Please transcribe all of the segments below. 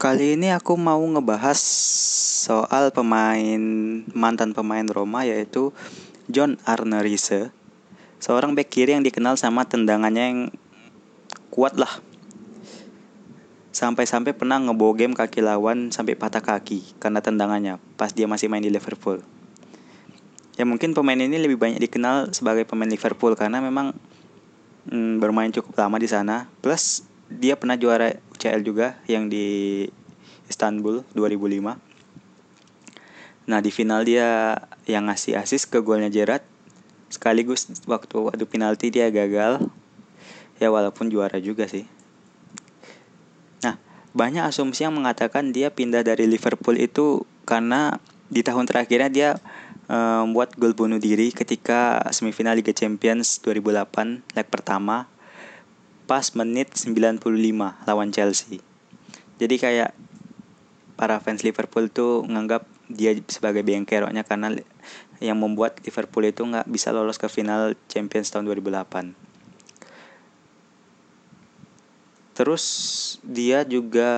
Kali ini aku mau ngebahas soal pemain mantan pemain Roma yaitu John Arne Riise. Seorang bek kiri yang dikenal sama tendangannya yang kuat lah. Sampai-sampai pernah ngebow game kaki lawan sampai patah kaki karena tendangannya pas dia masih main di Liverpool. Ya mungkin pemain ini lebih banyak dikenal sebagai pemain Liverpool karena memang mm, bermain cukup lama di sana. Plus dia pernah juara UCL juga yang di Istanbul 2005. Nah di final dia yang ngasih asis ke golnya Gerrard sekaligus waktu adu penalti dia gagal ya walaupun juara juga sih. Nah banyak asumsi yang mengatakan dia pindah dari Liverpool itu karena di tahun terakhirnya dia membuat gol bunuh diri ketika semifinal Liga Champions 2008 leg pertama pas menit 95 lawan Chelsea. Jadi kayak para fans Liverpool tuh nganggap dia sebagai bengkeroknya karena yang membuat Liverpool itu nggak bisa lolos ke final Champions tahun 2008. Terus dia juga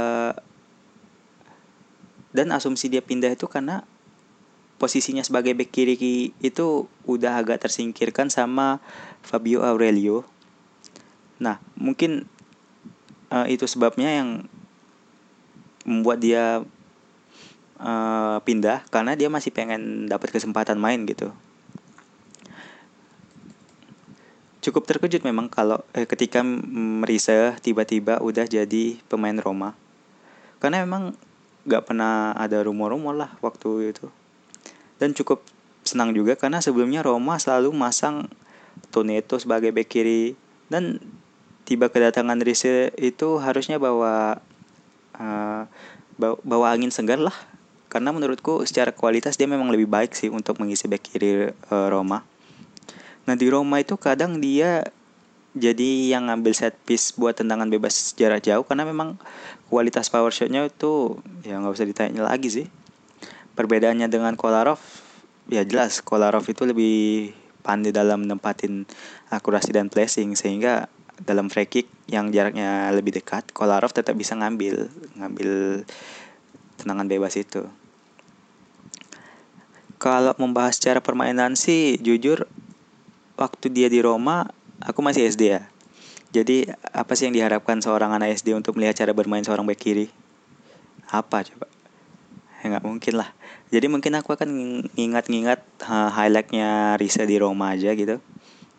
dan asumsi dia pindah itu karena posisinya sebagai back kiri itu udah agak tersingkirkan sama Fabio Aurelio Nah, mungkin uh, itu sebabnya yang membuat dia uh, pindah karena dia masih pengen dapat kesempatan main gitu. Cukup terkejut memang kalau eh, ketika Marisa tiba-tiba udah jadi pemain Roma. Karena memang gak pernah ada rumor-rumor lah waktu itu. Dan cukup senang juga karena sebelumnya Roma selalu masang Toneto sebagai bek kiri dan tiba kedatangan Rise itu harusnya bawa uh, bawa, angin segar lah karena menurutku secara kualitas dia memang lebih baik sih untuk mengisi back kiri uh, Roma. Nah di Roma itu kadang dia jadi yang ngambil set piece buat tendangan bebas jarak jauh karena memang kualitas power shotnya itu ya nggak usah ditanya lagi sih. Perbedaannya dengan Kolarov ya jelas Kolarov itu lebih pandai dalam nempatin akurasi dan placing sehingga dalam free kick yang jaraknya lebih dekat, Kolarov tetap bisa ngambil ngambil tendangan bebas itu. Kalau membahas cara permainan sih jujur waktu dia di Roma aku masih SD ya. Jadi apa sih yang diharapkan seorang anak SD untuk melihat cara bermain seorang back kiri? Apa coba? Ya nggak mungkin lah. Jadi mungkin aku akan ngingat-ngingat uh, highlightnya Risa di Roma aja gitu.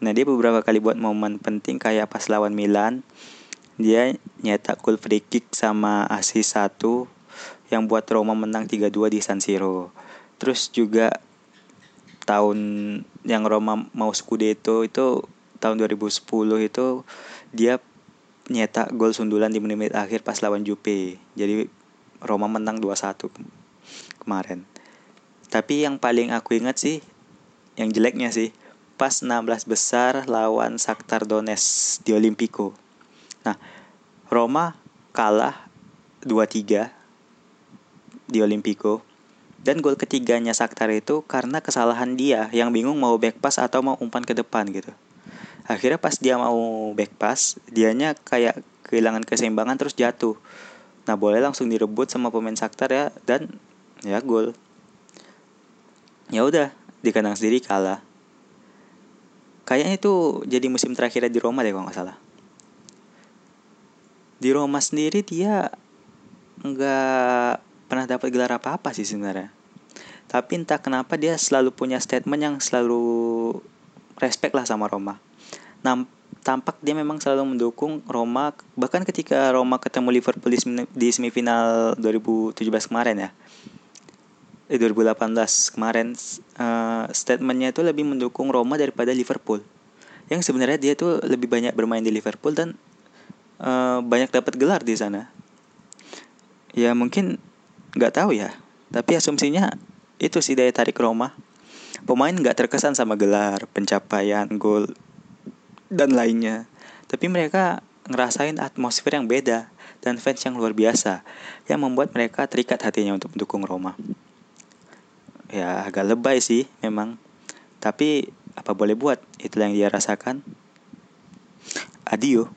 Nah dia beberapa kali buat momen penting kayak pas lawan Milan dia nyetak gol free kick sama asis satu yang buat Roma menang 3-2 di San Siro. Terus juga tahun yang Roma mau Scudetto itu tahun 2010 itu dia nyetak gol sundulan di menit-menit akhir pas lawan Jupe. Jadi Roma menang 2-1 kemarin. Tapi yang paling aku ingat sih yang jeleknya sih pas 16 besar lawan Shakhtar Donetsk di Olimpico. Nah, Roma kalah 2-3 di Olimpico. Dan gol ketiganya Shakhtar itu karena kesalahan dia yang bingung mau back pass atau mau umpan ke depan gitu. Akhirnya pas dia mau back pass, dianya kayak kehilangan keseimbangan terus jatuh. Nah, boleh langsung direbut sama pemain Shakhtar ya dan ya gol. Ya udah, di kandang sendiri kalah. Kayaknya itu jadi musim terakhirnya di Roma deh kalau nggak salah. Di Roma sendiri dia nggak pernah dapat gelar apa-apa sih sebenarnya. Tapi entah kenapa dia selalu punya statement yang selalu respect lah sama Roma. Nah, tampak dia memang selalu mendukung Roma bahkan ketika Roma ketemu Liverpool di semifinal 2017 kemarin ya eh, 2018 kemarin uh, statementnya itu lebih mendukung Roma daripada Liverpool yang sebenarnya dia tuh lebih banyak bermain di Liverpool dan uh, banyak dapat gelar di sana. Ya mungkin nggak tahu ya tapi asumsinya itu sih daya tarik Roma. Pemain nggak terkesan sama gelar pencapaian gol dan lainnya. Tapi mereka ngerasain atmosfer yang beda dan fans yang luar biasa yang membuat mereka terikat hatinya untuk mendukung Roma. Ya agak lebay sih memang. Tapi apa boleh buat? Itulah yang dia rasakan. Adio